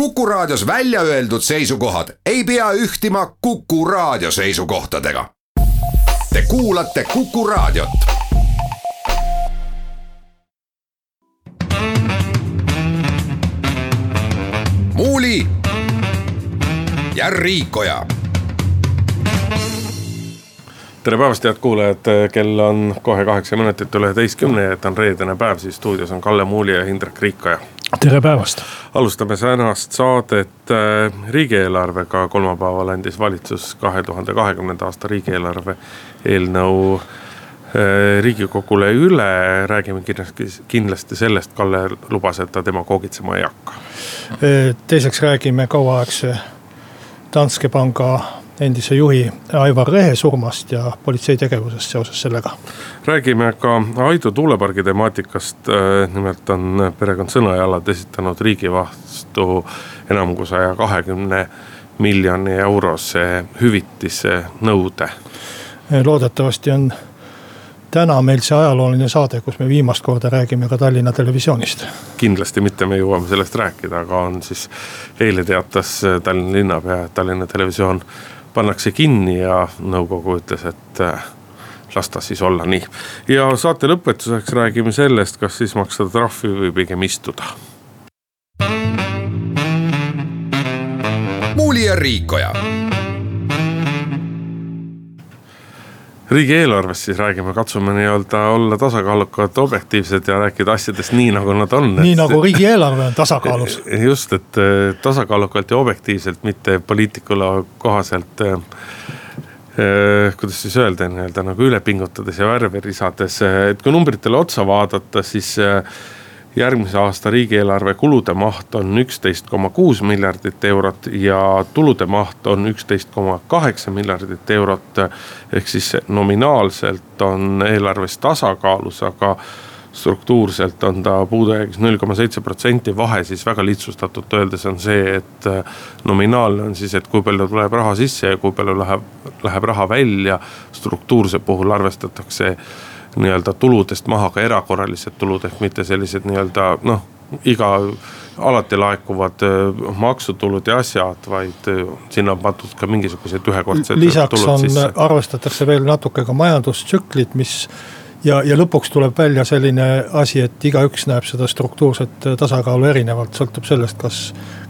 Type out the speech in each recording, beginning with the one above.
Kuku Raadios välja öeldud seisukohad ei pea ühtima Kuku Raadio seisukohtadega. Te kuulate Kuku Raadiot. muuli ja Riikoja tere päevast, head kuulajad, kell on kohe kaheksa minutit üle üheteistkümne, et on reedene päev, siis stuudios on Kalle Muuli ja Indrek Riikoja tere päevast. alustame tänast saadet äh, riigieelarvega, kolmapäeval andis valitsus kahe tuhande kahekümnenda aasta riigieelarve eelnõu äh, riigikogule üle, räägime kindlasti, kindlasti sellest, Kalle lubas, et ta demagoogitsema ei hakka. teiseks räägime kauaaegse Danske panga endise juhi Aivar Rehe surmast ja politsei tegevusest seoses sellega. räägime ka Aidu tuulepargi temaatikast, nimelt on perekond Sõnajalad esitanud riigi vastu enam kui saja kahekümne miljoni eurose hüvitise nõude. loodetavasti on täna meil see ajalooline saade, kus me viimast korda räägime ka Tallinna Televisioonist. kindlasti mitte, me jõuame sellest rääkida, aga on siis eile teatas Tallinna linnapea, et Tallinna Televisioon pannakse kinni ja nõukogu ütles, et äh, las ta siis olla nii. ja saate lõpetuseks räägime sellest, kas siis maksta trahvi või pigem istuda. muuli ja Riikoja riigieelarvest siis räägime, katsume nii-öelda olla tasakaalukad, objektiivsed ja rääkida asjadest nii, nagu nad on. nii et, nagu riigieelarve on tasakaalus. just, et eh, tasakaalukalt ja objektiivselt, mitte poliitikule kohaselt eh,. kuidas siis öelda, nii-öelda nagu üle pingutades ja värvi lisades, et kui numbritele otsa vaadata, siis eh, järgmise aasta riigieelarve kulude maht on üksteist koma kuus miljardit eurot ja tulude maht on üksteist koma kaheksa miljardit eurot. ehk siis nominaalselt on eelarves tasakaalus, aga struktuurselt on ta puudujäägis null koma seitse protsenti, vahe siis väga lihtsustatult öeldes on see, et nominaalne on siis, et kui palju tuleb raha sisse ja kui palju läheb, läheb raha välja. struktuurse puhul arvestatakse nii-öelda tuludest maha ka erakorralised tulud ehk mitte sellised nii-öelda noh, iga, alati laekuvad maksutulud ja asjad, vaid sinna on pandud ka mingisugused ühekordsed. lisaks on, arvestatakse veel natuke ka majandustsüklit, mis ja, ja lõpuks tuleb välja selline asi, et igaüks näeb seda struktuurset tasakaalu erinevalt, sõltub sellest, kas.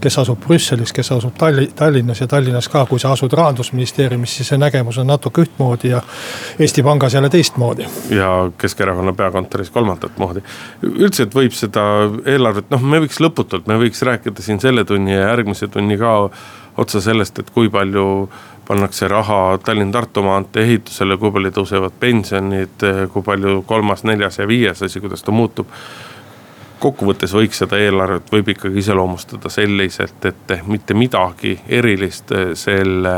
kes asub Brüsselis, kes asub Talli-, Tallinnas ja Tallinnas ka, kui sa asud rahandusministeeriumis, siis see nägemus on natuke ühtmoodi ja Eesti Pangas jälle teistmoodi. ja Keskerakonna peakontoris kolmandat moodi. üldiselt võib seda eelarvet, noh, me võiks lõputult, me võiks rääkida siin selle tunni ja järgmise tunni ka otsa sellest, et kui palju pannakse raha Tallinn-Tartu maantee ehitusele, kui palju tõusevad pensionid, kui palju kolmas, neljas ja viies asi, kuidas ta muutub. kokkuvõttes võiks seda eelarvet, võib ikkagi iseloomustada selliselt, et mitte midagi erilist selle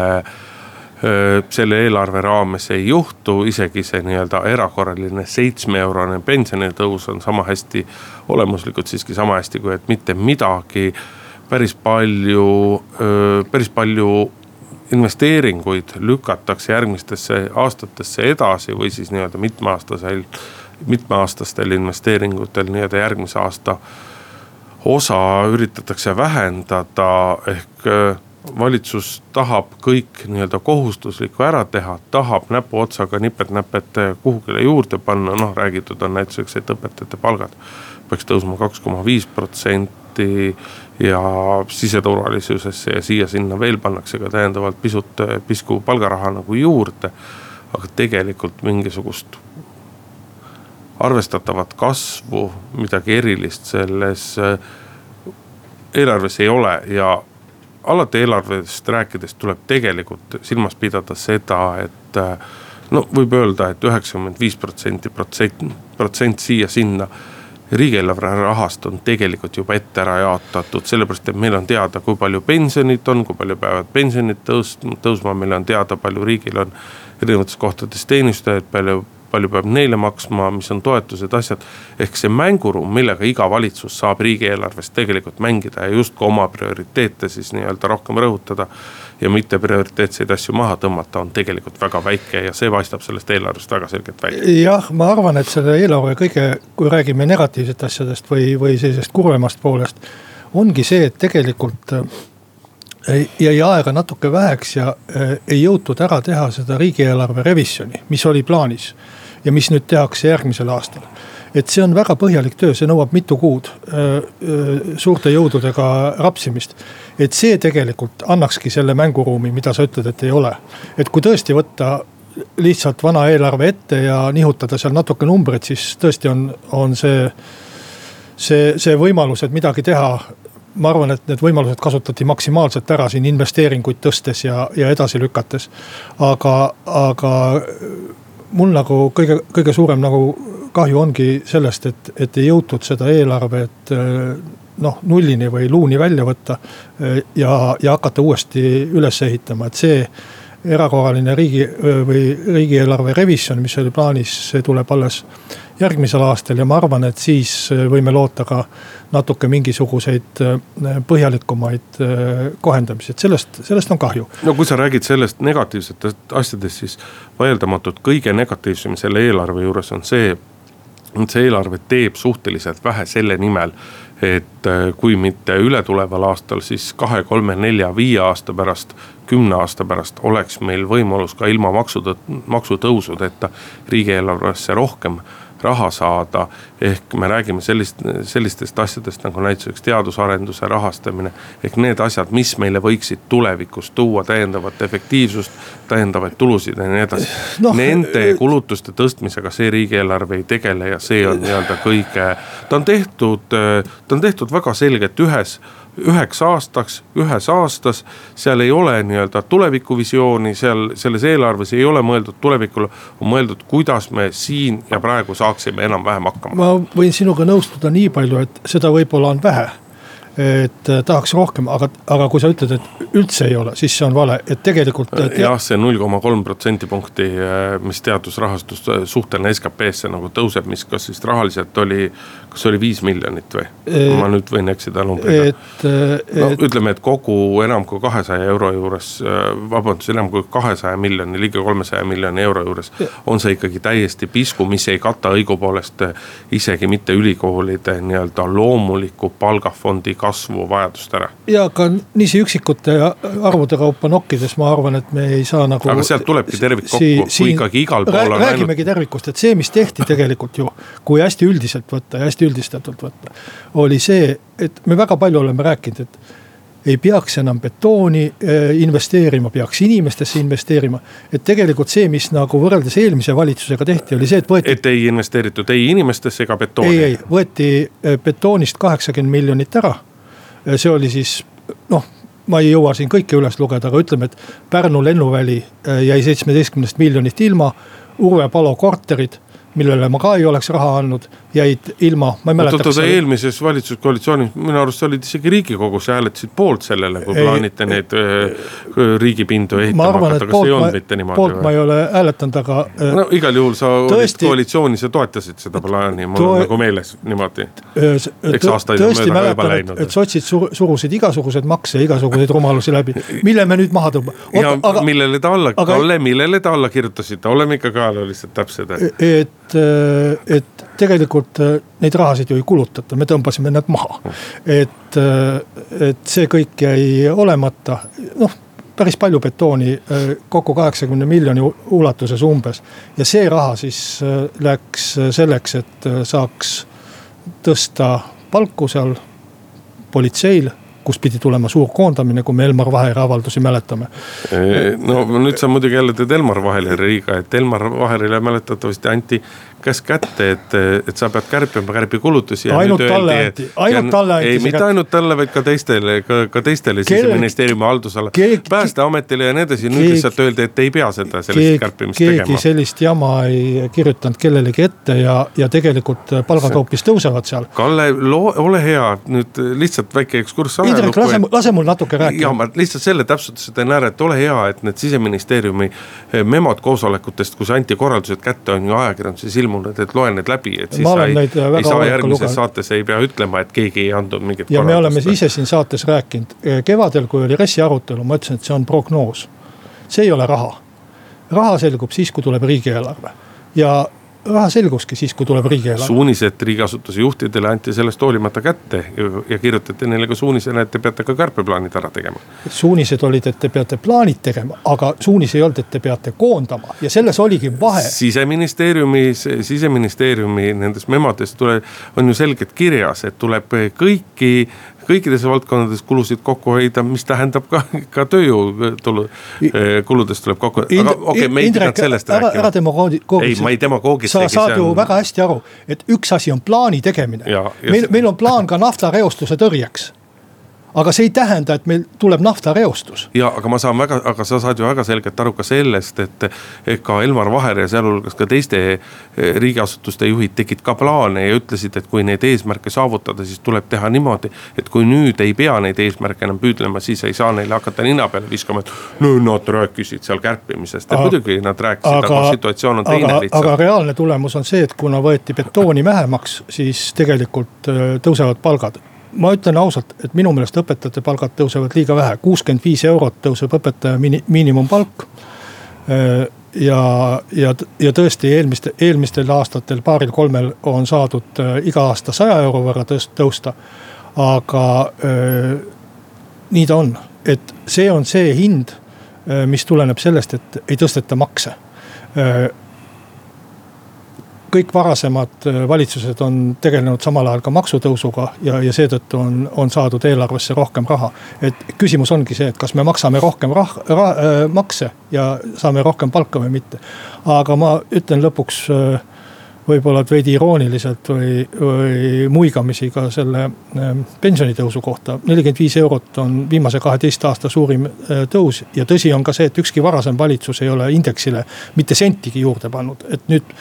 selle eelarve raames ei juhtu, isegi see nii-öelda erakorraline seitsme eurone pensionitõus on sama hästi olemuslikult siiski sama hästi, kui et mitte midagi. Päris palju, päris palju investeeringuid lükatakse järgmistesse aastatesse edasi või siis nii-öelda mitmeaastasel, mitmeaastastel investeeringutel nii-öelda järgmise aasta osa üritatakse vähendada, ehk valitsus tahab kõik nii-öelda kohustuslikku ära teha, tahab näpuotsaga nipet-näpet kuhugile juurde panna, noh räägitud on näituseks, et õpetajate palgad peaks tõusma kaks koma viis protsenti ja siseturvalisusesse ja siia-sinna veel pannakse ka täiendavalt pisut, pisku palgaraha nagu juurde. aga tegelikult mingisugust arvestatavat kasvu, midagi erilist selles äh, eelarves ei ole ja alati eelarvest rääkides tuleb tegelikult silmas pidada seda, et äh, no võib öelda et, et üheksakümmend viis protsenti, protsent, protsent siia-sinna riigieelarve rahast on tegelikult juba ette ära jaotatud, sellepärast et meil on teada, kui palju pensionid on, kui palju peavad pensionid tõus-, tõusma, meil on teada, palju riigil on erinevates kohtades teenistujaid, palju palju peab neile maksma, mis on toetused, asjad. ehk see mänguruum, millega iga valitsus saab riigieelarvest tegelikult mängida ja justkui oma prioriteete siis nii-öelda rohkem rõhutada. Ja mitte prioriteetseid asju maha tõmmata, on tegelikult väga väike ja see paistab sellest eelarvest väga selgelt välja. jah, ma arvan, et selle eelarve kõige, kui räägime negatiivsetest asjadest või, või sellisest kurvemast poolest ongi see, et tegelikult jäi aega natuke väheks ja ei jõutud ära teha seda riigieelarve revisjoni, mis oli plaanis. ja mis nüüd tehakse järgmisel aastal et see on väga põhjalik töö, see nõuab mitu kuud suurte jõududega rapsimist. et see tegelikult annakski selle mänguruumi, mida sa ütled, et ei ole. et kui tõesti võtta lihtsalt vana eelarve ette ja nihutada seal natuke numbreid, siis tõesti on, on see, see, see võimalus, et midagi teha ma arvan, et need võimalused kasutati maksimaalselt ära siin investeeringuid tõstes ja, ja edasi lükates. aga, aga mul nagu kõige, kõige suurem nagu kahju ongi sellest, et, et ei jõutud seda eelarvet noh, nullini või luuni välja võtta. ja, ja hakata uuesti üles ehitama, et see erakorraline riigi või riigieelarve revisjon, mis oli plaanis, see tuleb alles järgmisel aastal ja ma arvan, et siis võime loota ka natuke mingisuguseid põhjalikumaid kohendamisi, et sellest, sellest on kahju. no kui sa räägid sellest negatiivsetest asjadest, siis vaieldamatult kõige negatiivsem selle eelarve juures on see et see eelarve teeb suhteliselt vähe selle nimel, et äh, kui mitte ületuleval aastal, siis kahe, kolme, nelja, viie aasta pärast, kümne aasta pärast oleks meil võimalus ka ilma maksutõ-, maksutõusudeta riigieelarvesse rohkem raha saada. ehk me räägime sellist, sellistest asjadest nagu näiteks teadusarenduse rahastamine. ehk need asjad, mis meile võiksid tulevikus tuua täiendavat efektiivsust, täiendavaid tulusid ja nii edasi no,. Nende kulutuste tõstmisega see riigieelarve ei tegele ja see on nii-öelda kõige, ta on tehtud, ta on tehtud väga selgelt ühes üheks aastaks, ühes aastas. seal ei ole nii-öelda tulevikuvisiooni, seal selles eelarves ei ole mõeldud tulevikule, on mõeldud, kuidas me siin ja praegu saaksime enam-vähem hakkama. ma võin sinuga nõustuda nii palju, et seda võib-olla on vähe et äh, tahaks rohkem, aga, aga kui sa ütled, et üldse ei ole, siis see on vale, et tegelikult te.... jah, see null koma kolm protsendipunkti, äh, mis teadusrahastus äh, suhtena SKP-sse nagu tõuseb, mis kas siis rahaliselt oli, kas oli viis miljonit või? ma nüüd võin eksida numbriga. et, et.... no ütleme, et kogu enam kui kahesaja euro juures, vabandust, enam kui kahesaja miljoni, ligi kolmesaja miljoni euro juures on see ikkagi täiesti pisku, mis ei kata õigupoolest isegi mitte ülikoolide nii-öelda loomulikku palgafondi kasvu kasvu vajadust ära. ja ka niiviisi üksikute arvude kaupa nokkides ma arvan, et me ei saa nagu. aga sealt tulebki tervik kokku si, kui ikkagi igal pool on. räägimegi ainult... tervikust, et see, mis tehti tegelikult ju, kui hästi üldiselt võtta ja hästi üldistatult võtta. oli see, et me väga palju oleme rääkinud, et ei peaks enam betooni eh, investeerima, peaks inimestesse investeerima. et tegelikult see, mis nagu võrreldes eelmise valitsusega tehti, oli see, et võeti. et ei investeeritud ei inimestesse ega betooni. ei, ei võeti eh, betoonist kaheksakümmend miljonit ära see oli siis noh, ma ei jõua siin kõike üles lugeda, aga ütleme, et Pärnu lennuväli äh, jäi seitsmeteistkümnest miljonist ilma. Urve Palo korterid millele ma ka ei oleks raha andnud, jäid ilma, ma ei mäleta. oota, eelmises valitsuskoalitsioonis minu arust olid isegi riigikogus ja hääletasid poolt sellele, kui ei, plaanite neid ei, riigipindu ehitama hakata, kas ei olnud mitte niimoodi? poolt või? ma ei ole hääletanud, aga. no igal juhul sa tõesti, olid koalitsioonis ja toetasid seda plaani, mul on nagu meeles niimoodi. eks aastaid on mööda ka juba läinud. et sotsid sur, surusid igasuguseid makse, igasuguseid rumalusi läbi, mille me nüüd maha tõmbame. ja aga, millele te alla, Kalle, millele te alla kirjutasite, oleme ikka ka lihtsalt täpsed. et et, et tegelikult äh, neid rahasid ju ei kulutata, me tõmbasime nad maha. et, äh, et see kõik jäi olemata, noh päris palju betooni, äh, kokku kaheksakümne miljoni ulatuses umbes. ja see raha siis läks selleks, et saaks tõsta palku seal politseil kust pidi tulema suur koondamine, kui me Elmar Vaheri avaldusi mäletame. no nüüd sa muidugi jälle teed Elmar Vaheri liiga, et Elmar Vaherile mäletatavasti anti käsk kätte, et, et sa pead kärpima, kärbi kulutusi. ainult talle anti, ainult talle anti. ei, mitte ainult talle, vaid ka teistele, ka, ka teistele siseministeeriumi haldusala. päästeametile ja nii edasi, nüüd lihtsalt öeldi, et ei pea seda sellist kärpimist keegi tegema. sellist jama ei kirjutanud kellelegi ette ja, ja tegelikult palgad hoopis tõusevad seal. Kalle, ole hea, nüüd lihtsalt väike ekskurss Indrek, lase, lase mul natuke rääkida. ja ma lihtsalt selle täpsustuse teen ära, et ole hea, et need siseministeeriumi eh, memod koosolekutest, kus anti korraldused kätte, on ju ajakirjanduses ilmunud, et loe need läbi, et siis sa ei, ei saa järgmises saates ei pea ütlema, et keegi ei andnud mingit. ja me oleme ise siin saates rääkinud, eh, kevadel, kui oli RES-i arutelu, ma ütlesin, et see on prognoos. see ei ole raha, raha selgub siis, kui tuleb riigieelarve ja raha selguski siis, kui tuleb riigieelarve. suunised riigiasutuse juhtidele anti sellest hoolimata kätte ja kirjutati neile ka suunisena, et te peate ka kärpeplaanid ära tegema. suunised olid, et te peate plaanid tegema, aga suunis ei olnud, et te peate koondama ja selles oligi vahe. siseministeeriumis, siseministeeriumi nendes memodes tule, on ju selgelt kirjas, et tuleb kõiki kõikides valdkondades kulusid kokku hoida, mis tähendab ka, ka tööjõutulu eh, kuludest tuleb kokku, aga okei okay,, me ei pidanud sellest ära, rääkima. ära demagoogitse. ei, ma ei demagoogitse. sa saad ju on... väga hästi aru, et üks asi on plaani tegemine. meil, meil on plaan ka naftareostuse tõrjeks aga see ei tähenda, et meil tuleb naftareostus. ja aga ma saan väga, aga sa saad ju väga selgelt aru ka sellest, et ka Elmar Vaher ja sealhulgas ka teiste eh, riigiasutuste juhid tegid ka plaane ja ütlesid, et kui neid eesmärke saavutada, siis tuleb teha niimoodi. et kui nüüd ei pea neid eesmärke enam püüdlema, siis ei saa neile hakata nina peale viskama, et no nad rääkisid seal kärpimisest, et muidugi nad rääkisid, aga situatsioon on teine lihtsalt. aga reaalne tulemus on see, et kuna võeti betooni vähemaks, siis tegelikult äh, tõusevad palgad ma ütlen ausalt, et minu meelest õpetajate palgad tõusevad liiga vähe, kuuskümmend viis eurot tõuseb õpetaja miini-, miinimumpalk. Äh, ja, ja, ja tõesti eelmiste, eelmistel aastatel paaril-kolmel on saadud äh, iga aasta saja euro võrra tõst-, tõusta. aga äh, nii ta on, et see on see hind, mis tuleneb sellest, et ei tõsteta makse kõik varasemad äh, valitsused on tegelenud samal ajal ka maksutõusuga ja, ja seetõttu on, on saadud eelarvesse rohkem raha. et küsimus ongi see, et kas me maksame rohkem rah-, ra, äh, makse ja saame rohkem palka või mitte. aga ma ütlen lõpuks äh, võib-olla veidi irooniliselt või, või muigamisi ka selle pensionitõusu kohta. nelikümmend viis eurot on viimase kaheteist aasta suurim tõus ja tõsi on ka see, et ükski varasem valitsus ei ole indeksile mitte sentigi juurde pannud, et nüüd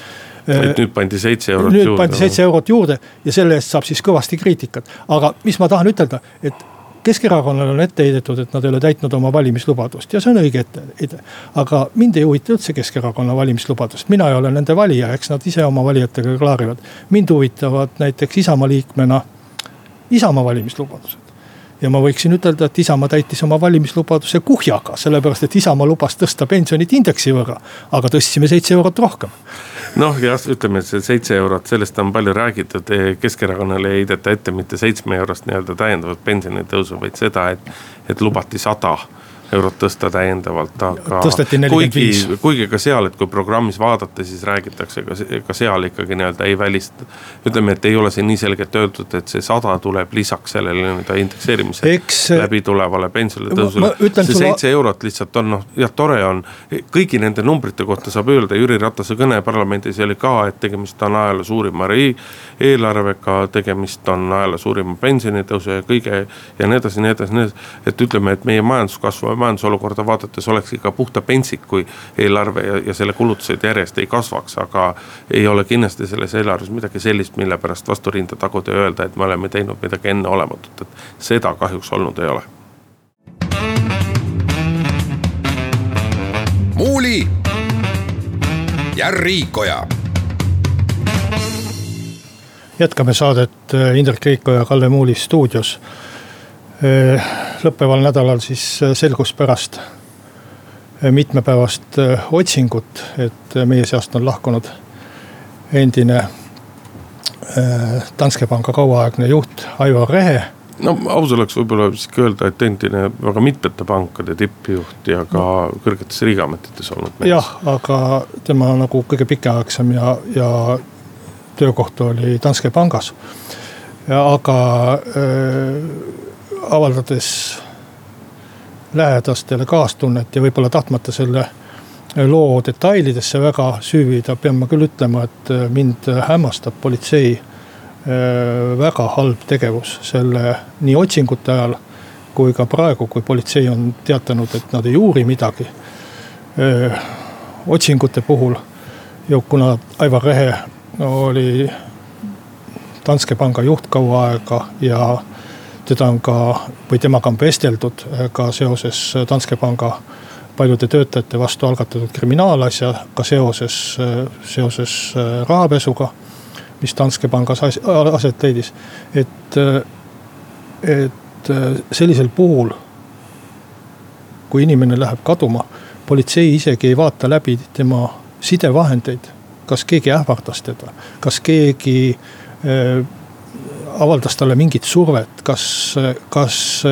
et nüüd pandi seitse eurot nüüd juurde. nüüd pandi seitse eurot juurde ja selle eest saab siis kõvasti kriitikat. aga mis ma tahan ütelda, et Keskerakonnale on ette heidetud, et nad ei ole täitnud oma valimislubadust ja see on õige etteheide. aga mind ei huvita üldse Keskerakonna valimislubadust, mina ei ole nende valija, eks nad ise oma valijatega klaarivad. mind huvitavad näiteks Isamaa liikmena Isamaa valimislubadused ja ma võiksin ütelda, et Isamaa täitis oma valimislubaduse kuhjaga, sellepärast et Isamaa lubas tõsta pensionit indeksi võrra, aga tõstsime seitse eurot rohkem. noh jah, ütleme, see seitse eurot, sellest on palju räägitud, Keskerakonnale ei heideta ette mitte seitsme eurost nii-öelda täiendavat pensionitõusu, vaid seda, et, et lubati sada eurot tõsta täiendavalt, aga. tõsteti nelikümmend viis. kuigi ka seal, et kui programmis vaadata, siis räägitakse ka, ka seal ikkagi nii-öelda ei välista. ütleme, et ei ole see nii selgelt öeldud, et see sada tuleb lisaks sellele nii-öelda indekseerimise Eks... läbi tulevale pensionile tõusule. see seitse eurot lihtsalt on noh, jah, tore on. kõigi nende numbrite kohta saab öelda, Jüri Ratase kõne parlamendis oli ka, et tegemist on ajaloo suurima eelarvega, tegemist on ajaloo suurima pensionitõusu ja kõige ja nii edasi, nii edasi, nii edasi. et ütleme, et meie majanduskasv majandusolukorda vaadates oleks ikka puhta pentsik, kui eelarve ja, ja selle kulutused järjest ei kasvaks, aga ei ole kindlasti selles eelarves midagi sellist, mille pärast vastu rinda taguda ja öelda, et me oleme teinud midagi enneolematut, et seda kahjuks olnud ei ole. muuli ja Riikoja. Jätkame saadet äh, Indrek Riikoja, Kalle Muuli stuudios. Äh, lõppeval nädalal siis äh, selgus pärast äh, mitmepäevast otsingut, et meie seast on lahkunud endine Danske panga kauaaegne juht Aivar Rehe no aus oleks võib-olla siiski öelda, et endine väga mitmete pankade tippjuht ja ka no. kõrgetes riigiametites olnud jah, aga tema nagu kõige pikaaegsem ja, ja töökoht oli Danske pangas. aga äh, avaldades lähedastele kaastunnet ja võib-olla tahtmata selle loo detailidesse väga süüvida, pean ma küll ütlema, et mind hämmastab politsei äh, väga halb tegevus selle nii otsingute ajal kui ka praegu, kui politsei on teatanud, et nad ei uuri midagi. Äh, otsingute puhul ja kuna Aivar Rehe oli Danske panga juht kaua aega ja teda on ka või temaga on vesteldud äh, ka seoses äh, Danske panga paljude töötajate vastu algatatud kriminaalasjaga seoses, äh, seoses rahapesuga, mis Danske pangas aset leidis. et, et sellisel puhul, kui inimene läheb kaduma, politsei isegi ei vaata läbi tema sidevahendeid kas keegi ähvardas teda, kas keegi avaldas talle mingit survet, kas, kas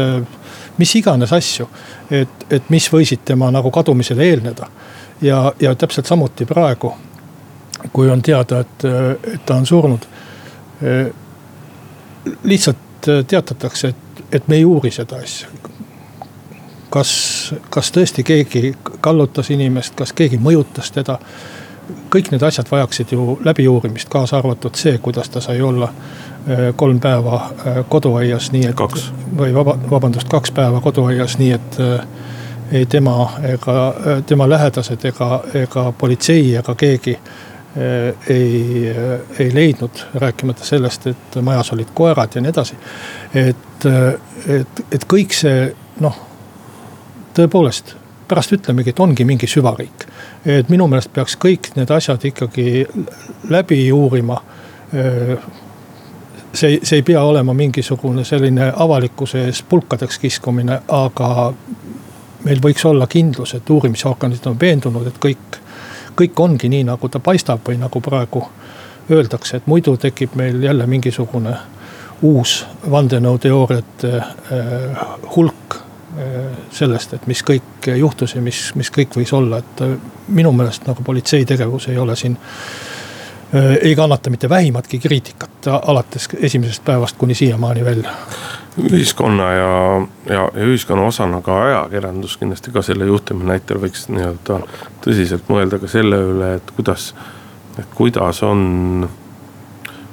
mis iganes asju. et, et mis võisid tema nagu kadumisele eelneda. ja, ja täpselt samuti praegu, kui on teada, et, et ta on surnud. Lihtsalt teatatakse, et, et me ei uuri seda asja kas, kas tõesti keegi kallutas inimest, kas keegi mõjutas teda. kõik need asjad vajaksid ju läbiuurimist, kaasa arvatud see, kuidas ta sai olla kolm päeva äh, koduaias, nii et. või vaba, vabandust, kaks päeva koduaias, nii et äh, ei tema ega tema lähedased ega, ega politsei ega keegi ei, ei leidnud, rääkimata sellest, et majas olid koerad ja nii edasi. et, et, et kõik see noh tõepoolest, pärast ütlemegi, et ongi mingi süvariik. et minu meelest peaks kõik need asjad ikkagi läbi uurima. See, see ei pea olema mingisugune selline avalikkuse ees pulkadeks kiskumine, aga meil võiks olla kindlus, et uurimisorganid on veendunud, et kõik, kõik ongi nii, nagu ta paistab või nagu praegu öeldakse, et muidu tekib meil jälle mingisugune uus vandenõuteooriate hulk sellest, et mis kõik juhtus ja mis, mis kõik võis olla, et äh, minu meelest nagu politsei tegevus ei ole siin äh, ei kannata mitte vähimatki kriitikat alates esimesest päevast kuni siiamaani välja. ühiskonna ja, ja, ja ühiskonna osana ka ajakirjandus kindlasti ka selle juhtumi näitel võiks nii-öelda tõsiselt mõelda ka selle üle, et kuidas, et kuidas on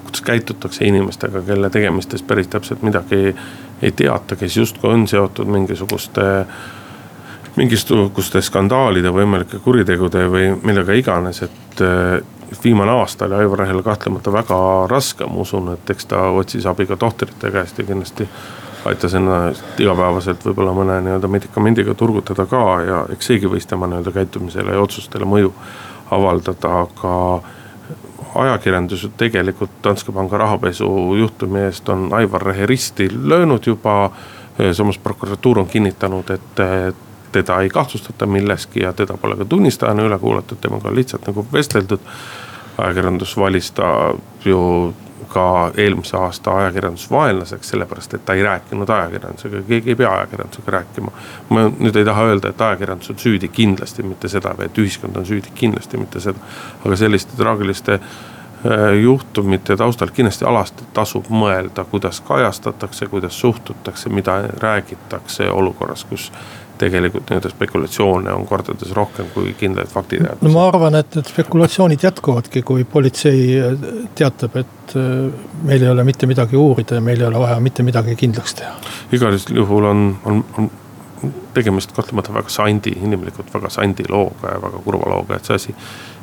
kuidas käitutakse inimestega, kelle tegemistest päris täpselt midagi ei teata, kes justkui on seotud mingisuguste mingisuguste skandaalide, võimalike kuritegude või millega iganes, et viimane aasta oli Aivar Rehel kahtlemata väga raske, ma usun, et eks ta otsis abi ka tohtrite käest ja kindlasti aitas ennast igapäevaselt võib-olla mõne nii-öelda medikamendiga turgutada ka ja eks seegi võis tema nii-öelda käitumisele ja otsustele mõju avaldada, aga ajakirjandus tegelikult Danske panga rahapesu juhtumi eest on Aivar Rehe risti löönud juba. samas prokuratuur on kinnitanud, et teda ei kahtlustata milleski ja teda pole ka tunnistajana üle kuulatud, temaga on lihtsalt nagu vesteldud. Ajakirjandus valis ta ju ka eelmise aasta ajakirjandusvaenlaseks, sellepärast et ta ei rääkinud ajakirjandusega, keegi ei pea ajakirjandusega rääkima. ma nüüd ei taha öelda, et ajakirjandus on süüdi, kindlasti mitte seda või et ühiskond on süüdi, kindlasti mitte seda. aga selliste traagiliste äh, juhtumite taustal kindlasti alasti tasub mõelda, kuidas kajastatakse, kuidas suhtutakse, mida räägitakse olukorras, kus tegelikult nii-öelda spekulatsioone on kordades rohkem kui kindlaid faktiteadmisi. no ma arvan, et need spekulatsioonid jätkuvadki, kui politsei äh, teatab, et äh, meil ei ole mitte midagi uurida ja meil ei ole vaja mitte midagi kindlaks teha. igal juhul on, on, on tegemist kahtlemata väga sandi, inimlikult väga sandi looga ja väga kurva looga, et see asi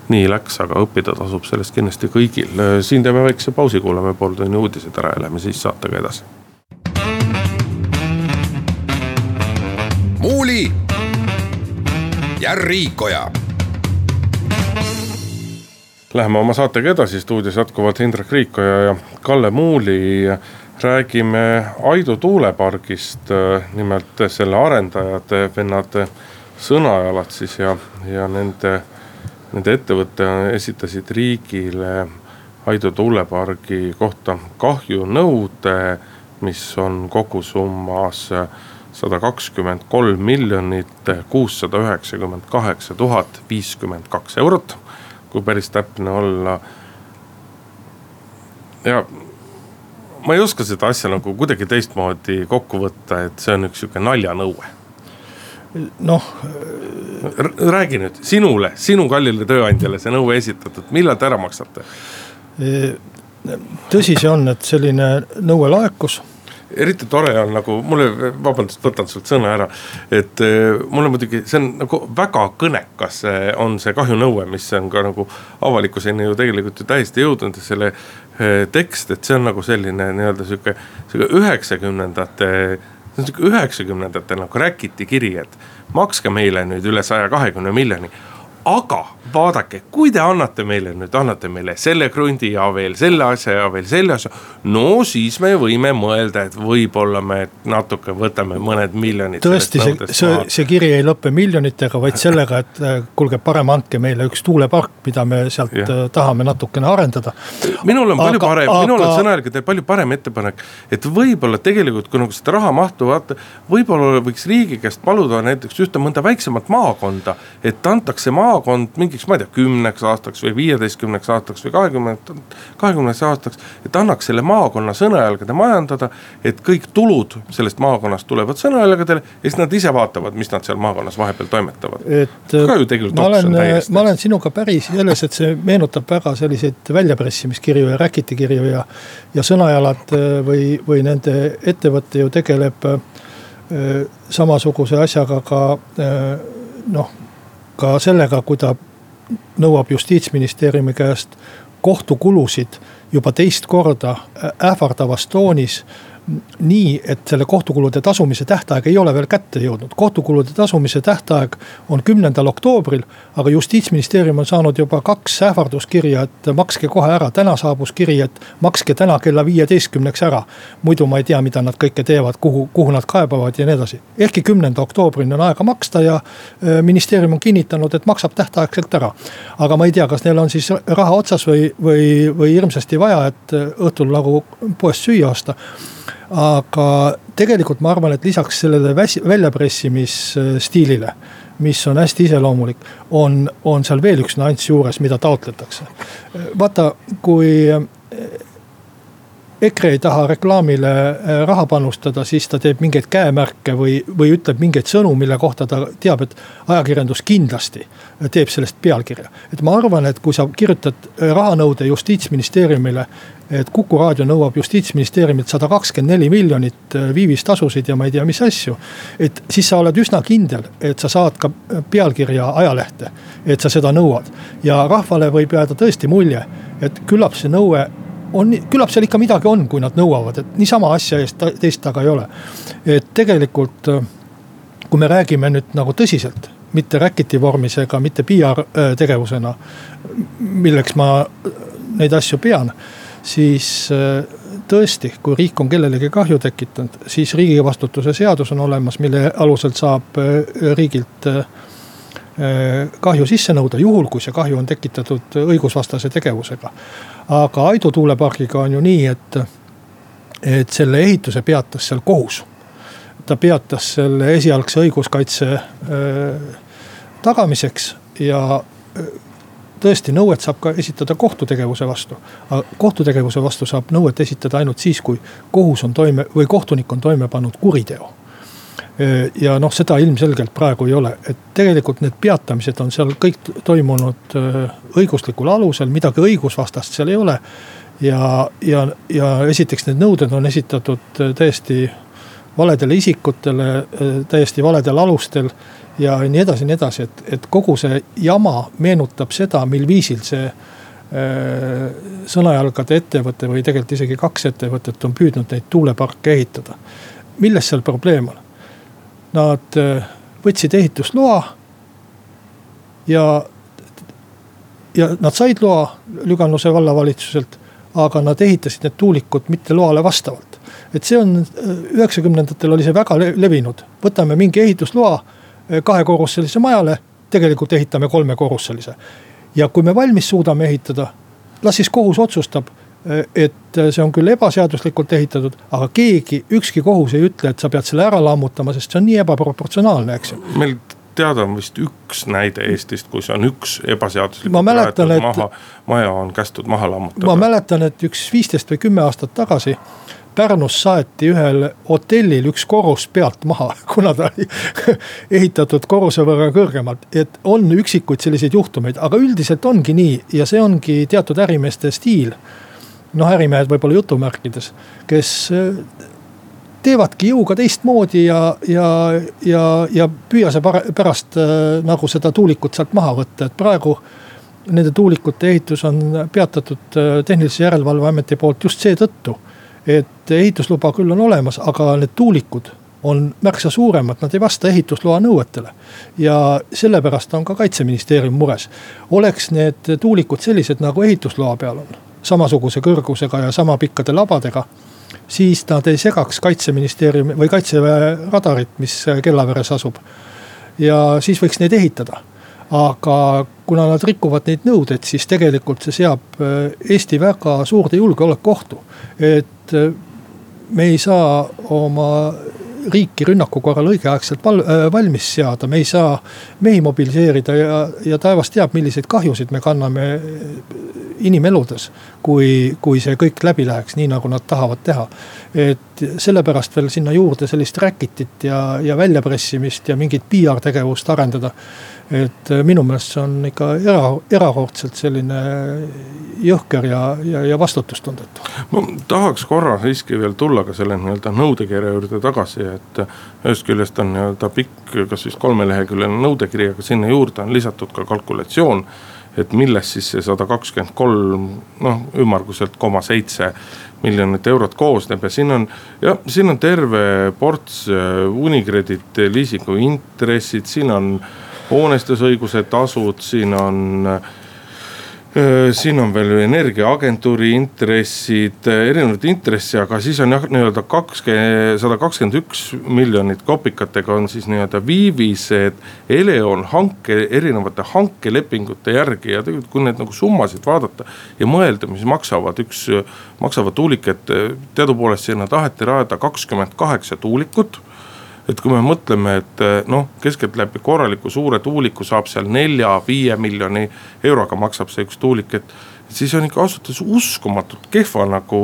nii läks, aga õppida tasub sellest kindlasti kõigil. siin teeme väikse pausi, kuulame pool tunni uudised ära ja lähme siis saatega edasi Muuli ja Riikoja. Läheme oma saatega edasi, stuudios jätkuvalt Indrek Riikoja ja Kalle Muuli. räägime Aidu tuulepargist, nimelt selle arendajad, vennad Sõnajalad siis ja, ja nende, nende ettevõte esitasid riigile Aidu tuulepargi kohta kahjunõude, mis on kogusummas sada kakskümmend kolm miljonit kuussada üheksakümmend kaheksa tuhat viiskümmend kaks eurot, kui päris täpne olla. ja ma ei oska seda asja nagu kuidagi teistmoodi kokku võtta, et see on üks sihuke naljanõue. noh. räägi nüüd sinule, sinu kallile tööandjale see nõue esitatud, millal te ära maksate? tõsi see on, et selline nõue laekus eriti tore on nagu mulle, vabandust, võtan sult sõna ära. et eh, mulle muidugi see on nagu väga kõnekas eh, on see kahjunõue, mis on ka nagu avalikkuseni ju tegelikult ju täiesti jõudnud ja selle eh, tekst, et see on nagu selline nii-öelda sihuke, sihuke üheksakümnendate see on sihuke üheksakümnendate nagu räkiti kiri, et makske meile nüüd üle saja kahekümne miljoni aga vaadake, kui te annate meile nüüd, annate meile selle krundi ja veel selle asja ja veel selle asja. no siis me võime mõelda, et võib-olla me natuke võtame mõned miljonid. tõesti, see, see, see kiri ei lõpe miljonitega, vaid sellega, et äh, kuulge, parem andke meile üks tuulepark, mida me sealt ja. Äh, tahame natukene arendada. minul on palju aga, parem aga..., minul on sõnajalgadel palju parem ettepanek, et võib-olla tegelikult, kui nagu seda raha mahtu vaata. võib-olla võiks riigi käest paluda näiteks ühte mõnda väiksemat maakonda, et antakse maakond mingi mingiks, ma ei tea, kümneks aastaks või viieteistkümneks aastaks või kahekümne, kahekümneks aastaks. et annaks selle maakonna sõnajalgade majandada, et kõik tulud sellest maakonnast tulevad sõnajalgadele ja siis nad ise vaatavad, mis nad seal maakonnas vahepeal toimetavad. et ma olen, ma olen sinuga päri selles, et see meenutab väga selliseid väljapressimiskirju ja räkitikirju ja. ja Sõnajalad äh, või, või nende ettevõte ju tegeleb äh, samasuguse asjaga ka äh, noh ka sellega, kui ta nõuab justiitsministeeriumi käest kohtukulusid juba teist korda ähvardavas toonis nii, et selle kohtukulude tasumise tähtaeg ei ole veel kätte jõudnud. kohtukulude tasumise tähtaeg on kümnendal oktoobril, aga justiitsministeerium on saanud juba kaks ähvarduskirja, et makske kohe ära. täna saabus kiri, et makske täna kella viieteistkümneks ära. muidu ma ei tea, mida nad kõike teevad, kuhu, kuhu nad kaebavad ja nii edasi. ehkki kümnenda oktoobrini on aega maksta ja ministeerium on kinnitanud, et maksab tähtaegselt ära. aga ma ei tea, kas neil on siis raha otsas või, või, või hirmsasti vaja, et õhtul nagu poest süüa osta aga tegelikult ma arvan, et lisaks sellele väsi-, väljapressimisstiilile, mis on hästi iseloomulik, on, on seal veel üks nüanss juures, mida taotletakse. vaata, kui EKRE ei taha reklaamile äh, raha panustada, siis ta teeb mingeid käemärke või, või ütleb mingeid sõnu, mille kohta ta teab, et ajakirjandus kindlasti teeb sellest pealkirja. et ma arvan, et kui sa kirjutad äh, rahanõude justiitsministeeriumile et Kuku raadio nõuab justiitsministeeriumilt sada kakskümmend neli miljonit äh, viivistasusid ja ma ei tea, mis asju. et siis sa oled üsna kindel, et sa saad ka pealkirja ajalehte, et sa seda nõuad. ja rahvale võib jääda tõesti mulje, et küllap see nõue on, küllap seal ikka midagi on, kui nad nõuavad, et niisama asja eest teist taga ei ole. et tegelikult, äh, kui me räägime nüüd nagu tõsiselt, mitte räkiti vormis ega mitte PR äh, tegevusena, milleks ma neid asju pean siis äh, tõesti, kui riik on kellelegi kahju tekitanud, siis riigi vastutuse seadus on olemas, mille alusel saab äh, riigilt äh, kahju sisse nõuda, juhul kui see kahju on tekitatud õigusvastase tegevusega. aga Aidu tuulepargiga on ju nii, et, et selle ehituse peatas seal kohus. ta peatas selle esialgse õiguskaitse tagamiseks ja tõesti, nõuet saab ka esitada kohtutegevuse vastu. aga kohtutegevuse vastu saab nõuet esitada ainult siis, kui kohus on toime või kohtunik on toime pannud kuriteo. Ja noh, seda ilmselgelt praegu ei ole, et tegelikult need peatamised on seal kõik toimunud õiguslikul alusel, midagi õigusvastast seal ei ole. ja, ja, ja esiteks need nõuded on esitatud täiesti valedele isikutele, täiesti valedel alustel ja nii edasi, nii edasi, et, et kogu see jama meenutab seda, mil viisil see äh, sõnajalgade ettevõte või tegelikult isegi kaks ettevõtet on püüdnud neid tuuleparke ehitada. milles seal probleem on? Nad äh, võtsid ehitusloa ja, ja nad said loa Lüganuse vallavalitsuselt, aga nad ehitasid need tuulikud mitte loale vastavalt. et see on, äh, üheksakümnendatel oli see väga levinud, võtame mingi ehitusloa kahekorruselise majale, tegelikult ehitame kolmekorruselise. ja kui me valmis suudame ehitada, las siis kohus otsustab, et see on küll ebaseaduslikult ehitatud, aga keegi, ükski kohus ei ütle, et sa pead selle ära lammutama, sest see on nii ebaproportsionaalne, eks ju. meil teada on vist üks näide Eestist, kus on üks ebaseaduslikult mäletan, et, maha, maja on kästud maha lammutada. ma mäletan, et üks viisteist või kümme aastat tagasi Pärnus saeti ühel hotellil üks korrus pealt maha, kuna ta oli ehitatud korruse võrra kõrgemalt. et on üksikuid selliseid juhtumeid, aga üldiselt ongi nii ja see ongi teatud ärimeeste stiil. Noh, ärimehed võib-olla jutumärkides, kes äh, teevadki jõuga teistmoodi ja, ja, ja, ja püüa see pärast äh, nagu seda tuulikut sealt maha võtta, et praegu nende tuulikute ehitus on peatatud äh, Tehnilise Järelevalve Ameti poolt just seetõttu et ehitusluba küll on olemas, aga need tuulikud on märksa suuremad, nad ei vasta ehitusloa nõuetele. ja sellepärast on ka kaitseministeerium mures. oleks need tuulikud sellised, nagu ehitusloa peal on, samasuguse kõrgusega ja sama pikkade labadega siis nad ei segaks kaitseministeeriumi või kaitseväe radarit, mis Kellaveres asub. ja siis võiks neid ehitada aga kuna nad rikuvad neid nõudeid, siis tegelikult see seab äh, Eesti väga suurde julgeolekuohtu. et äh, me ei saa oma riiki rünnaku korral õigeaegselt val, äh, valmis seada, me ei saa mehi mobiliseerida ja, ja taevas teab, milliseid kahjusid me kanname inimeludes. kui, kui see kõik läbi läheks, nii nagu nad tahavad teha. et sellepärast veel sinna juurde sellist räkitit ja, ja väljapressimist ja mingit PR tegevust arendada et äh, minu meelest see on ikka era, erakordselt selline jõhker ja, ja, ja vastutustundetu. ma tahaks korra siiski veel tulla ka selle nii-öelda nõudekirja juurde tagasi, et ühest küljest on nii-öelda pikk, kas vist kolmeleheküljeline nõudekiri, aga sinna juurde on lisatud ka kalkulatsioon et millest siis see sada kakskümmend kolm, noh ümmarguselt koma seitse miljonit eurot koosneb ja siin on, jah, siin on terve ports äh, Unicredit liisingu intressid, siin on hoonestusõiguse tasud, siin on siin on veel energiaagentuuri intressid, erinevaid intressi, aga siis on jah, nii-öelda kakskümmend, sada kakskümmend üks miljonit kopikatega on siis nii-öelda viivised. Eleon hanke, erinevate hankelepingute järgi ja tegelikult, kui neid nagu summasid vaadata ja mõelda, mis maksavad, üks, maksavad tuulikad, teadupoolest sinna taheti rajada kakskümmend kaheksa tuulikut et kui me mõtleme, et eh, noh, keskeltläbi korraliku suure tuuliku saab seal nelja-viie miljoni euroga maksab see üks tuulik, et. siis on ikka ausalt öeldes uskumatult kehva nagu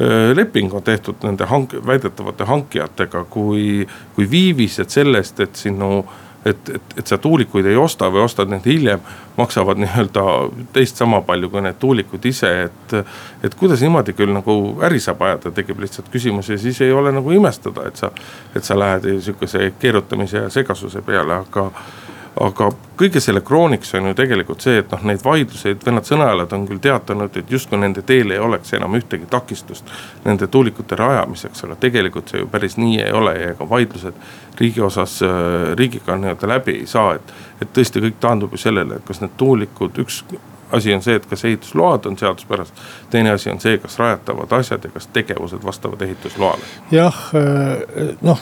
eh, leping on tehtud nende hank-, väidetavate hankijatega, kui, kui viivised sellest, et sinu no, et, et, et sa tuulikuid ei osta või ostad need hiljem, maksavad nii-öelda teist sama palju kui need tuulikud ise, et. et kuidas niimoodi küll nagu äri saab ajada, tekib lihtsalt küsimus ja siis ei ole nagu imestada, et sa, et sa lähed sihukese keerutamise ja segasuse peale, aga aga kõige selle krooniks on ju tegelikult see, et noh, neid vaidluseid, vennad sõnajalad on küll teatanud, et justkui nende teel ei oleks enam ühtegi takistust. Nende tuulikute rajamiseks, aga tegelikult see ju päris nii ei ole ja ega vaidlused riigi osas, äh, riigiga nii-öelda läbi ei saa, et. et tõesti, kõik taandub ju sellele, et kas need tuulikud, üks asi on see, et kas ehitusload on seaduspärased. teine asi on see, kas rajatavad asjad ja kas tegevused vastavad ehitusloale. jah, äh, noh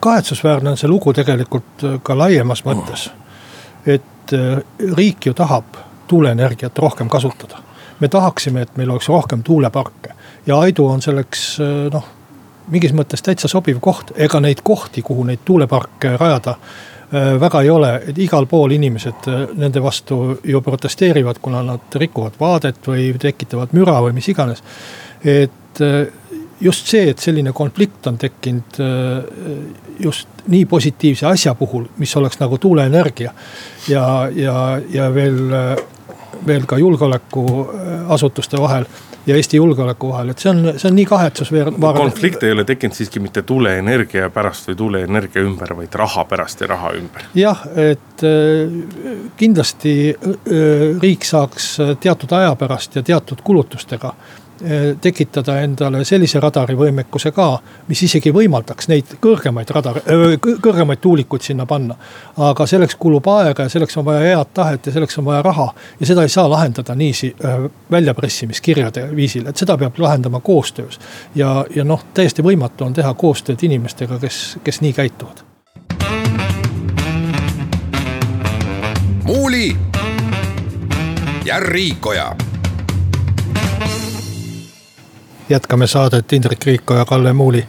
kahetsusväärne on see lugu tegelikult ka laiemas mõttes et äh, riik ju tahab tuuleenergiat rohkem kasutada. me tahaksime, et meil oleks rohkem tuuleparke ja Aidu on selleks noh, mingis mõttes täitsa sobiv koht, ega neid kohti, kuhu neid tuuleparke rajada väga ei ole, igal pool inimesed nende vastu ju protesteerivad, kuna nad rikuvad vaadet või tekitavad müra või mis iganes. et just see, et selline konflikt on tekkinud just nii positiivse asja puhul, mis oleks nagu tuuleenergia. ja, ja, ja veel, veel ka julgeolekuasutuste vahel ja Eesti julgeoleku vahel, et see on, see on nii kahetsusväärne. konflikt ei ole tekkinud siiski mitte tuuleenergia pärast või tuuleenergia ümber, vaid raha pärast ja raha ümber. jah, et kindlasti riik saaks teatud aja pärast ja teatud kulutustega tekitada endale sellise radarivõimekuse ka, mis isegi võimaldaks neid kõrgemaid radar, eh, kõrgemaid tuulikuid sinna panna. aga selleks kulub aega ja selleks on vaja head tahet ja selleks on vaja raha. ja seda ei saa lahendada niiviisi eh, väljapressimiskirjade viisil, et seda peab lahendama koostöös. ja, ja noh, täiesti võimatu on teha koostööd inimestega, kes, kes nii käituvad. muuli ja Riikoja jätkame saadet Indrek Riiko ja Kalle Muuli.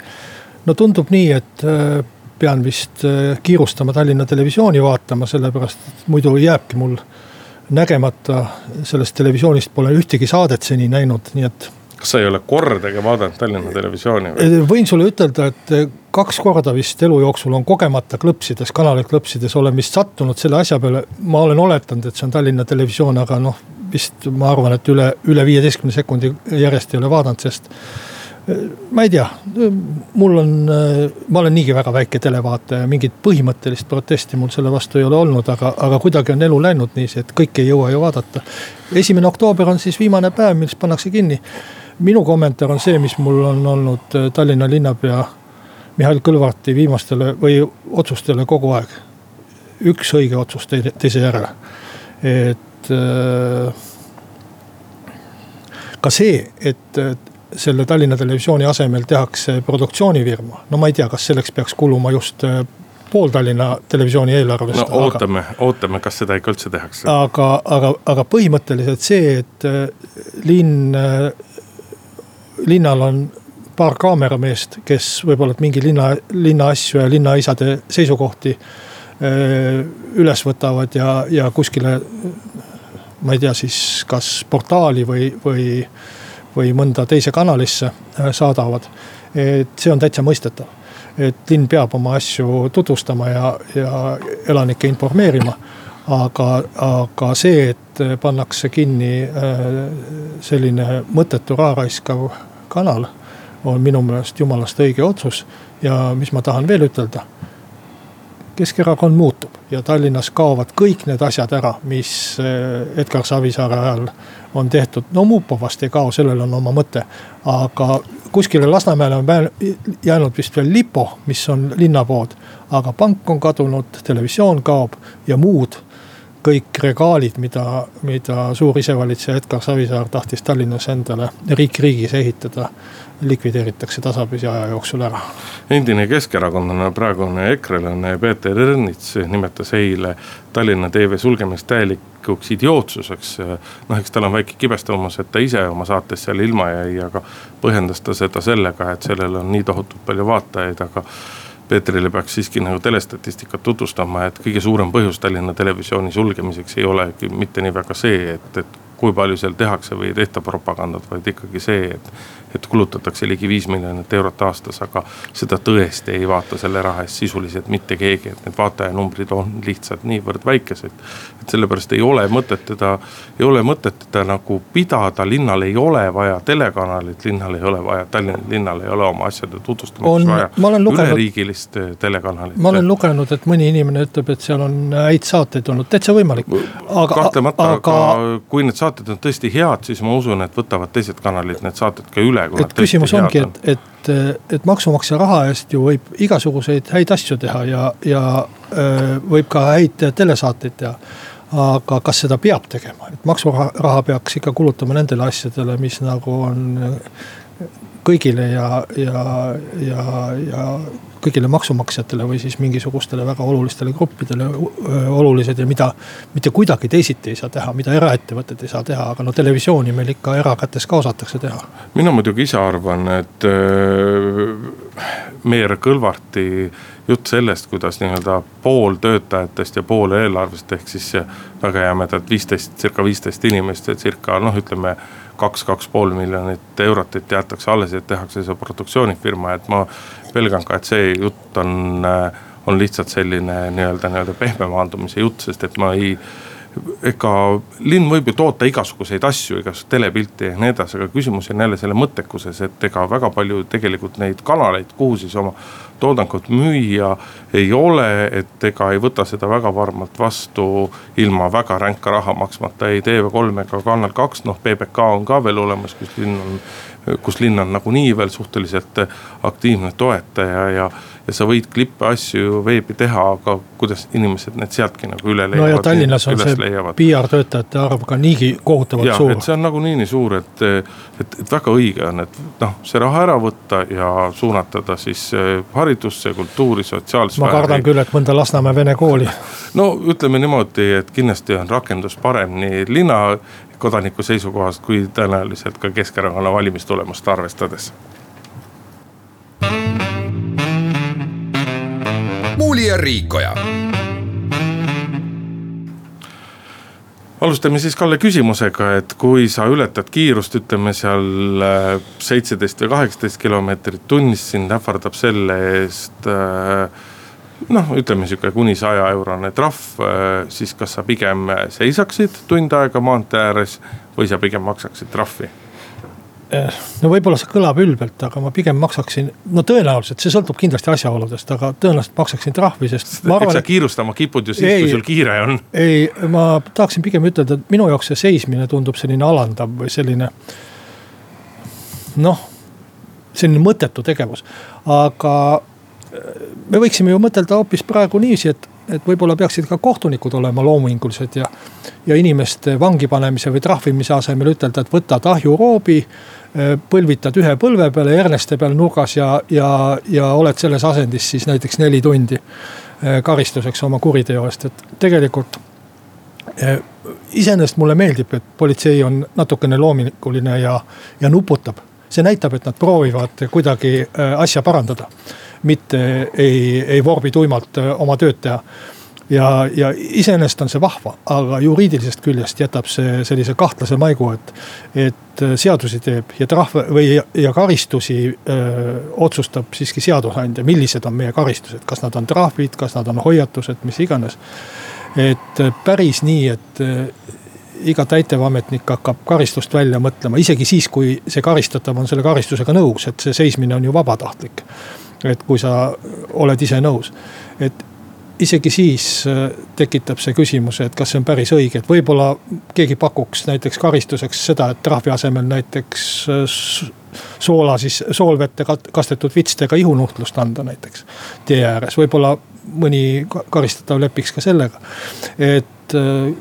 no tundub nii, et äh, pean vist äh, kiirustama Tallinna Televisiooni vaatama, sellepärast et muidu jääbki mul nägemata. sellest televisioonist pole ühtegi saadet seni näinud, nii et. kas sa ei ole kordagi vaadanud Tallinna Televisiooni või? Äh, võin sulle ütelda, et kaks korda vist elu jooksul on kogemata klõpsides, kanaleid klõpsides olen vist sattunud selle asja peale. ma olen oletanud, et see on Tallinna Televisioon, aga noh, vist ma arvan, et üle, üle viieteistkümne sekundi järjest ei ole vaadanud, sest äh, ma ei tea, mul on, äh, ma olen niigi väga väike televaataja, mingit põhimõttelist protesti mul selle vastu ei ole olnud, aga, aga kuidagi on elu läinud niiviisi, et kõike ei jõua ju vaadata. esimene oktoober on siis viimane päev, mis pannakse kinni. minu kommentaar on see, mis mul on olnud äh, Tallinna linnapea Mihhail Kõlvarti viimastele või otsustele kogu aeg. üks õige otsus teise järele, et äh, ka see, et selle Tallinna Televisiooni asemel tehakse produktsioonifirma, no ma ei tea, kas selleks peaks kuluma just äh, pool Tallinna Televisiooni eelarvest. no ootame ootame, kas seda ikka üldse tehakse. aga, aga, aga põhimõtteliselt see, et äh, linn, linnal on paar kaamerameest, kes võib-olla mingi linna, linna asju ja linnaisade seisukohti üles võtavad ja, ja kuskile. Ma ei tea siis, kas portaali või, või või mõnda teise kanalisse äh, saadavad. et see on täitsa mõistetav, et linn peab oma asju tutvustama ja, ja elanikke informeerima. aga, aga see, et pannakse kinni äh, selline mõttetu raha raiskav kanal, on minu meelest jumalast õige otsus ja mis ma tahan veel ütelda Keskerakond muutub ja Tallinnas kaovad kõik need asjad ära, mis eh, Edgar Savisaare ajal on tehtud. no Mupo vast ei kao, sellel on oma mõte. aga kuskile Lasnamäele on jäänud vist veel Lipo, mis on linnapood. aga pank on kadunud, televisioon kaob ja muud kõik regaalid, mida, mida suur isevalitseja Edgar Savisaar tahtis Tallinnas endale riik riigis ehitada likvideeritakse tasapisi aja jooksul ära. endine keskerakondlane, praegune ekrelane Peeter Ernits nimetas eile Tallinna TV sulgemist täielikuks idiootsuseks. noh, eks tal on väike kibestumus, et ta ise oma saates seal ilma jäi, aga põhjendas ta seda sellega, et sellel on nii tohutult palju vaatajaid, aga Peetrile peaks siiski nagu telestatistikat tutvustama, et kõige suurem põhjus Tallinna Televisiooni sulgemiseks ei olegi mitte nii väga see, et, et kui palju seal tehakse või ei tehta propagandat, vaid ikkagi see, et et kulutatakse ligi viis miljonit eurot aastas, aga seda tõesti ei vaata selle raha eest sisuliselt mitte keegi, et need vaatajanumbrid on lihtsalt niivõrd väikesed. et sellepärast ei ole mõtet teda, ei ole mõtet teda nagu pidada, linnal ei ole vaja telekanalit, linnal ei ole vaja, Tallinna linnal ei ole oma asjade tutvustamiseks vaja üleriigilist eh, telekanalit. ma olen lugenud, et mõni inimene ütleb, et seal on häid saateid olnud, täitsa võimalik. kahtlemata, aga kui need saated on tõesti head, siis ma usun, et võtavad teised kanalid need saated ka üle üle. et küsimus ongi, et, et, et maksumaksja raha eest ju võib igasuguseid häid asju teha ja, ja võib ka häid telesaateid teha aga kas seda peab tegema, et maksuraha peaks ikka kulutama nendele asjadele, mis nagu on kõigile ja, ja, ja, ja kõigile maksumaksjatele või siis mingisugustele väga olulistele gruppidele olulised ja mida mitte kuidagi teisiti ei saa teha, mida eraettevõtted ei saa teha, aga no televisiooni meil ikka erakätes ka osatakse teha. mina muidugi ise arvan, et Meer Kõlvarti jutt sellest, kuidas nii-öelda pool töötajatest ja pool eelarvest ehk siis väga jämedalt viisteist, circa viisteist inimest ja circa noh, ütleme kaks, kaks pool miljonit eurot, et jäetakse alles, et tehakse see produktsioonifirma, et ma pelgan ka, et see jutt on, on lihtsalt selline nii-öelda, nii-öelda pehme maandumise jutt, sest et ma ei ega linn võib ju toota igasuguseid asju, igasugust telepilti ja nii edasi, aga küsimus on jälle selle mõttekuses, et ega väga palju tegelikult neid kanaleid, kuhu siis oma toodangut müüa ei ole, et ega ei võta seda väga varmalt vastu ilma väga ränka raha maksmata ei TV3 ega Kanal kaks, noh PBK on ka veel olemas, kus linn on kus linn on nagunii veel suhteliselt aktiivne toetaja ja, ja sa võid klippe, asju veebi teha, aga kuidas inimesed need sealtki nagu üle leiavad. no ja Tallinnas on see PR-töötajate arv ka niigi kohutavalt ja, suur. see on nagunii nii suur, et, et, et väga õige on, et noh, see raha ära võtta ja suunata ta siis eh, haridusse, kultuuri, sotsiaalsfääri. ma kardan küll, et mõnda Lasnamäe vene kooli. no ütleme niimoodi, et kindlasti on rakendus parem nii linna kodaniku seisukohast kui tõenäoliselt ka Keskerakonna valimistulemust arvestades. Muuli ja Riikoja alustame siis Kalle küsimusega, et kui sa ületad kiirust, ütleme seal äh, seitseteist või kaheksateist kilomeetrit tunnis, sind ähvardab selle eest äh, noh, ütleme sihuke kuni saja eurone trahv, äh, siis kas sa pigem seisaksid tund aega maantee ääres või sa pigem maksaksid trahvi? No võib-olla see kõlab ülbelt, aga ma pigem maksaksin, no tõenäoliselt, see sõltub kindlasti asjaoludest, aga tõenäoliselt maksaksin trahvi, sest. eks sa kiirustama kipud ju siis, kui sul kiire on. ei, ma tahaksin pigem ütelda, et minu jaoks see seismine tundub selline alandav või selline. noh, selline mõttetu tegevus, aga me võiksime ju mõtelda hoopis praegu niiviisi, et, et võib-olla peaksid ka kohtunikud olema loomingulised ja. ja inimeste vangi panemise või trahvimise asemel ütelda, et võtad ahjuroobi. Põlvitad ühe põlve peale Erneste peal nurgas ja, ja, ja oled selles asendis siis näiteks neli tundi karistuseks oma kuriteo eest, et tegelikult iseenesest mulle meeldib, et politsei on natukene loominguline ja, ja nuputab. see näitab, et nad proovivad kuidagi asja parandada. Mitte ei, ei vorbi tuimalt äh, oma tööd teha ja, ja iseenesest on see vahva, aga juriidilisest küljest jätab see sellise kahtlase maigu, et, et äh, seadusi teeb ja trahve või ja karistusi öö, äh, otsustab siiski seadusandja, millised on meie karistused, kas nad on trahvid, kas nad on hoiatused, mis iganes. et päris nii, et iga täitevametnik hakkab karistust välja mõtlema, isegi siis, kui see karistatav on selle karistusega nõus, et see seismine on ju vabatahtlik. Et kui sa oled ise nõus, et isegi siis äh, tekitab see küsimuse, et kas see on päris õige, et võib-olla keegi pakuks näiteks karistuseks seda, et trahvi asemel näiteks äh, soola siis, soolvette kastetud vitstega ihunuhtlust anda näiteks tee ääres, võib-olla mõni karistatav lepiks ka sellega, et äh,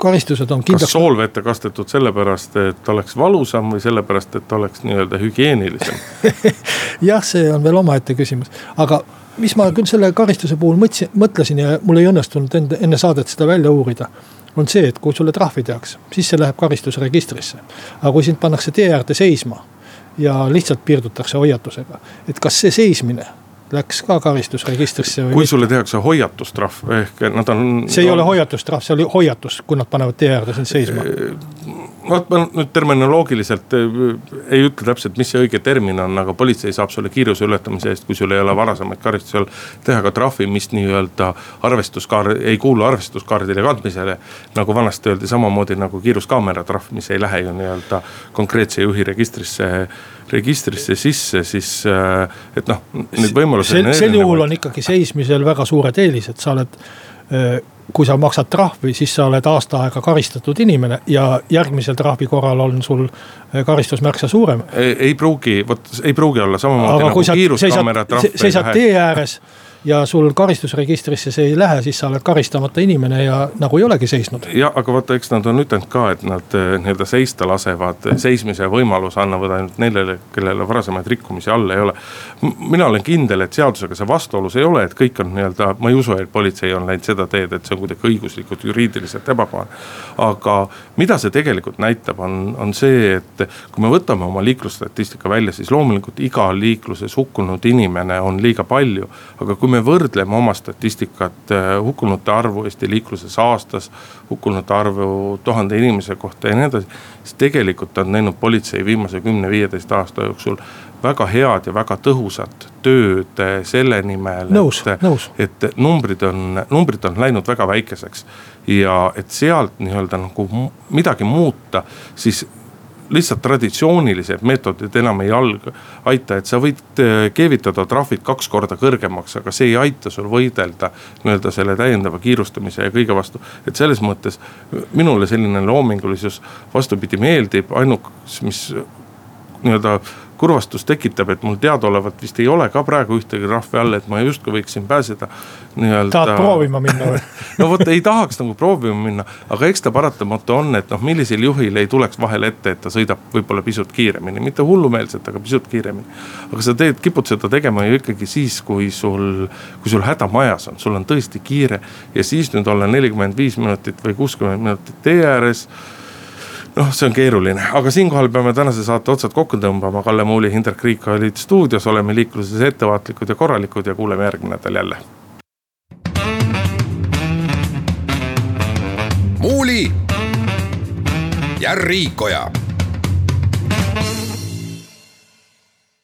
karistused on kindlaks. kas soolvette kastetud sellepärast, et oleks valusam või sellepärast, et oleks nii-öelda hügieenilisem jah, see on veel omaette küsimus, aga mis ma küll selle karistuse puhul mõtlesin, mõtlesin ja mul ei õnnestunud enne, enne saadet seda välja uurida. on see, et kui sulle trahvi tehakse, siis see läheb karistusregistrisse. aga kui sind pannakse tee äärde seisma ja lihtsalt piirdutakse hoiatusega, et kas see seismine läks ka karistusregistrisse. kui sulle tehakse hoiatustrahv ehk nad on. see ei no, ole hoiatustrahv, see oli hoiatus, kui nad panevad tee äärde sind seisma. Vot ma nüüd terminoloogiliselt äh, ei ütle täpselt, mis see õige termin on, aga politsei saab sulle kiiruse ületamise eest, kui sul ei ole varasemaid karistusi all. teha ka trahvi, mis nii-öelda arvestuskaar-, ei kuulu arvestuskaardile kandmisele. nagu vanasti öeldi, samamoodi nagu kiiruskaamera trahv, mis ei lähe ju nii-öelda konkreetse juhi registrisse registrisse sisse, siis äh, et noh, need võimalused. sel, juhul on ikkagi seismisel väga suured eelised, sa oled kui sa maksad trahvi, siis sa oled aasta aega karistatud inimene ja järgmisel trahvi korral on sul äh, karistus märksa suurem. ei pruugi, vot ei pruugi olla samamoodi nagu kiiruskaamera trahv. seisad tee ääres ja sul karistusregistrisse see ei lähe, siis sa oled karistamata inimene ja nagu ei olegi seisnud. ja aga vaata, eks nad on ütelnud ka, et nad eh, nii-öelda seista lasevad, seismise võimaluse annavad ainult neile, kellele varasemaid rikkumisi all ei ole. mina olen kindel, et seadusega see vastuolus ei ole, et kõik on nii-öelda, ma ei usu, et politsei on läinud seda teed, et see on kuidagi õiguslikult, juriidiliselt ebakohane. aga mida see tegelikult näitab, on, on see, et kui me võtame oma liiklusstatistika välja, siis loomulikult iga liikluses hukkunud inimene on liiga palju, aga kui kui me võrdleme oma statistikat äh, hukkunute arvu Eesti liikluses aastas, hukkunute arvu tuhande inimese kohta ja nii edasi. siis tegelikult on teinud politsei viimase kümne-viieteist aasta jooksul väga head ja väga tõhusat tööd äh, selle nimel. nõus, nõus. et numbrid on, numbrid on läinud väga väikeseks ja et sealt nii-öelda nagu midagi muuta, siis lihtsalt traditsioonilised meetodid enam ei alga, aita, et sa võid äh, keevitada trahvid kaks korda kõrgemaks, aga see ei aita sul võidelda nii-öelda selle täiendava kiirustamise ja kõige vastu. et selles mõttes minule selline loomingulisus vastupidi meeldib, ainukes, mis nii-öelda kurvastust tekitab, et mul teadaolevalt vist ei ole ka praegu ühtegi trahvi all, et ma justkui võiksin pääseda nii-öelda. tahad proovima minna või no vot ei tahaks nagu proovima minna, aga eks ta paratamatu on, et noh, millisel juhil ei tuleks vahel ette, et ta sõidab võib-olla pisut kiiremini, mitte hullumeelselt, aga pisut kiiremini. aga sa teed, kipud seda tegema ju ikkagi siis, kui sul, kui sul häda majas on, sul on tõesti kiire ja siis nüüd olla nelikümmend viis minutit või kuuskümmend minutit tee ääres noh, see on keeruline, aga siinkohal peame tänase saate otsad kokku tõmbama, Kalle Muuli, Hindrek Riik olid stuudios, oleme liikluses ettevaatlikud ja korralikud ja kuuleme järgmine nädal jälle. muuli ja Riikoja